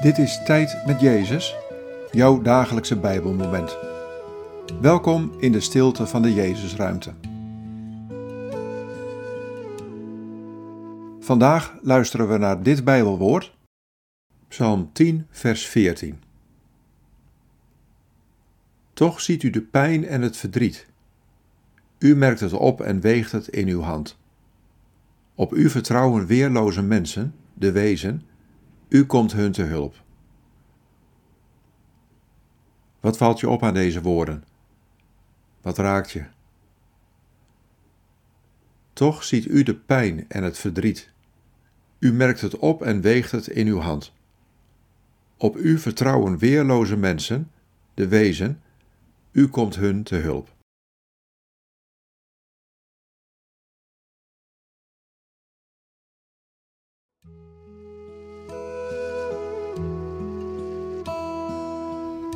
Dit is Tijd met Jezus, jouw dagelijkse Bijbelmoment. Welkom in de stilte van de Jezusruimte. Vandaag luisteren we naar dit Bijbelwoord, Psalm 10, vers 14. Toch ziet u de pijn en het verdriet. U merkt het op en weegt het in uw hand. Op u vertrouwen weerloze mensen, de wezen, u komt hun te hulp. Wat valt je op aan deze woorden? Wat raakt je? Toch ziet u de pijn en het verdriet. U merkt het op en weegt het in uw hand. Op u vertrouwen weerloze mensen, de wezen, u komt hun te hulp.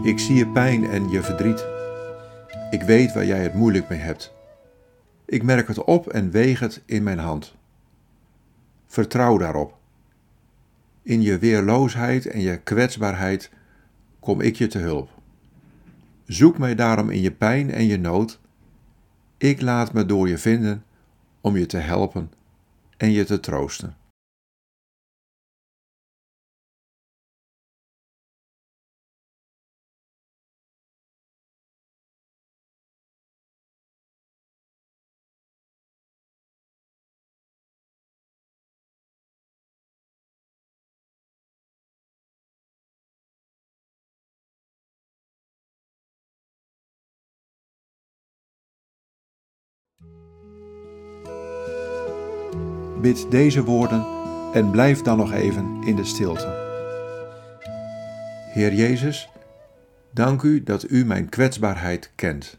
Ik zie je pijn en je verdriet. Ik weet waar jij het moeilijk mee hebt. Ik merk het op en weeg het in mijn hand. Vertrouw daarop. In je weerloosheid en je kwetsbaarheid kom ik je te hulp. Zoek mij daarom in je pijn en je nood. Ik laat me door je vinden om je te helpen en je te troosten. Bid deze woorden en blijf dan nog even in de stilte. Heer Jezus, dank u dat u mijn kwetsbaarheid kent.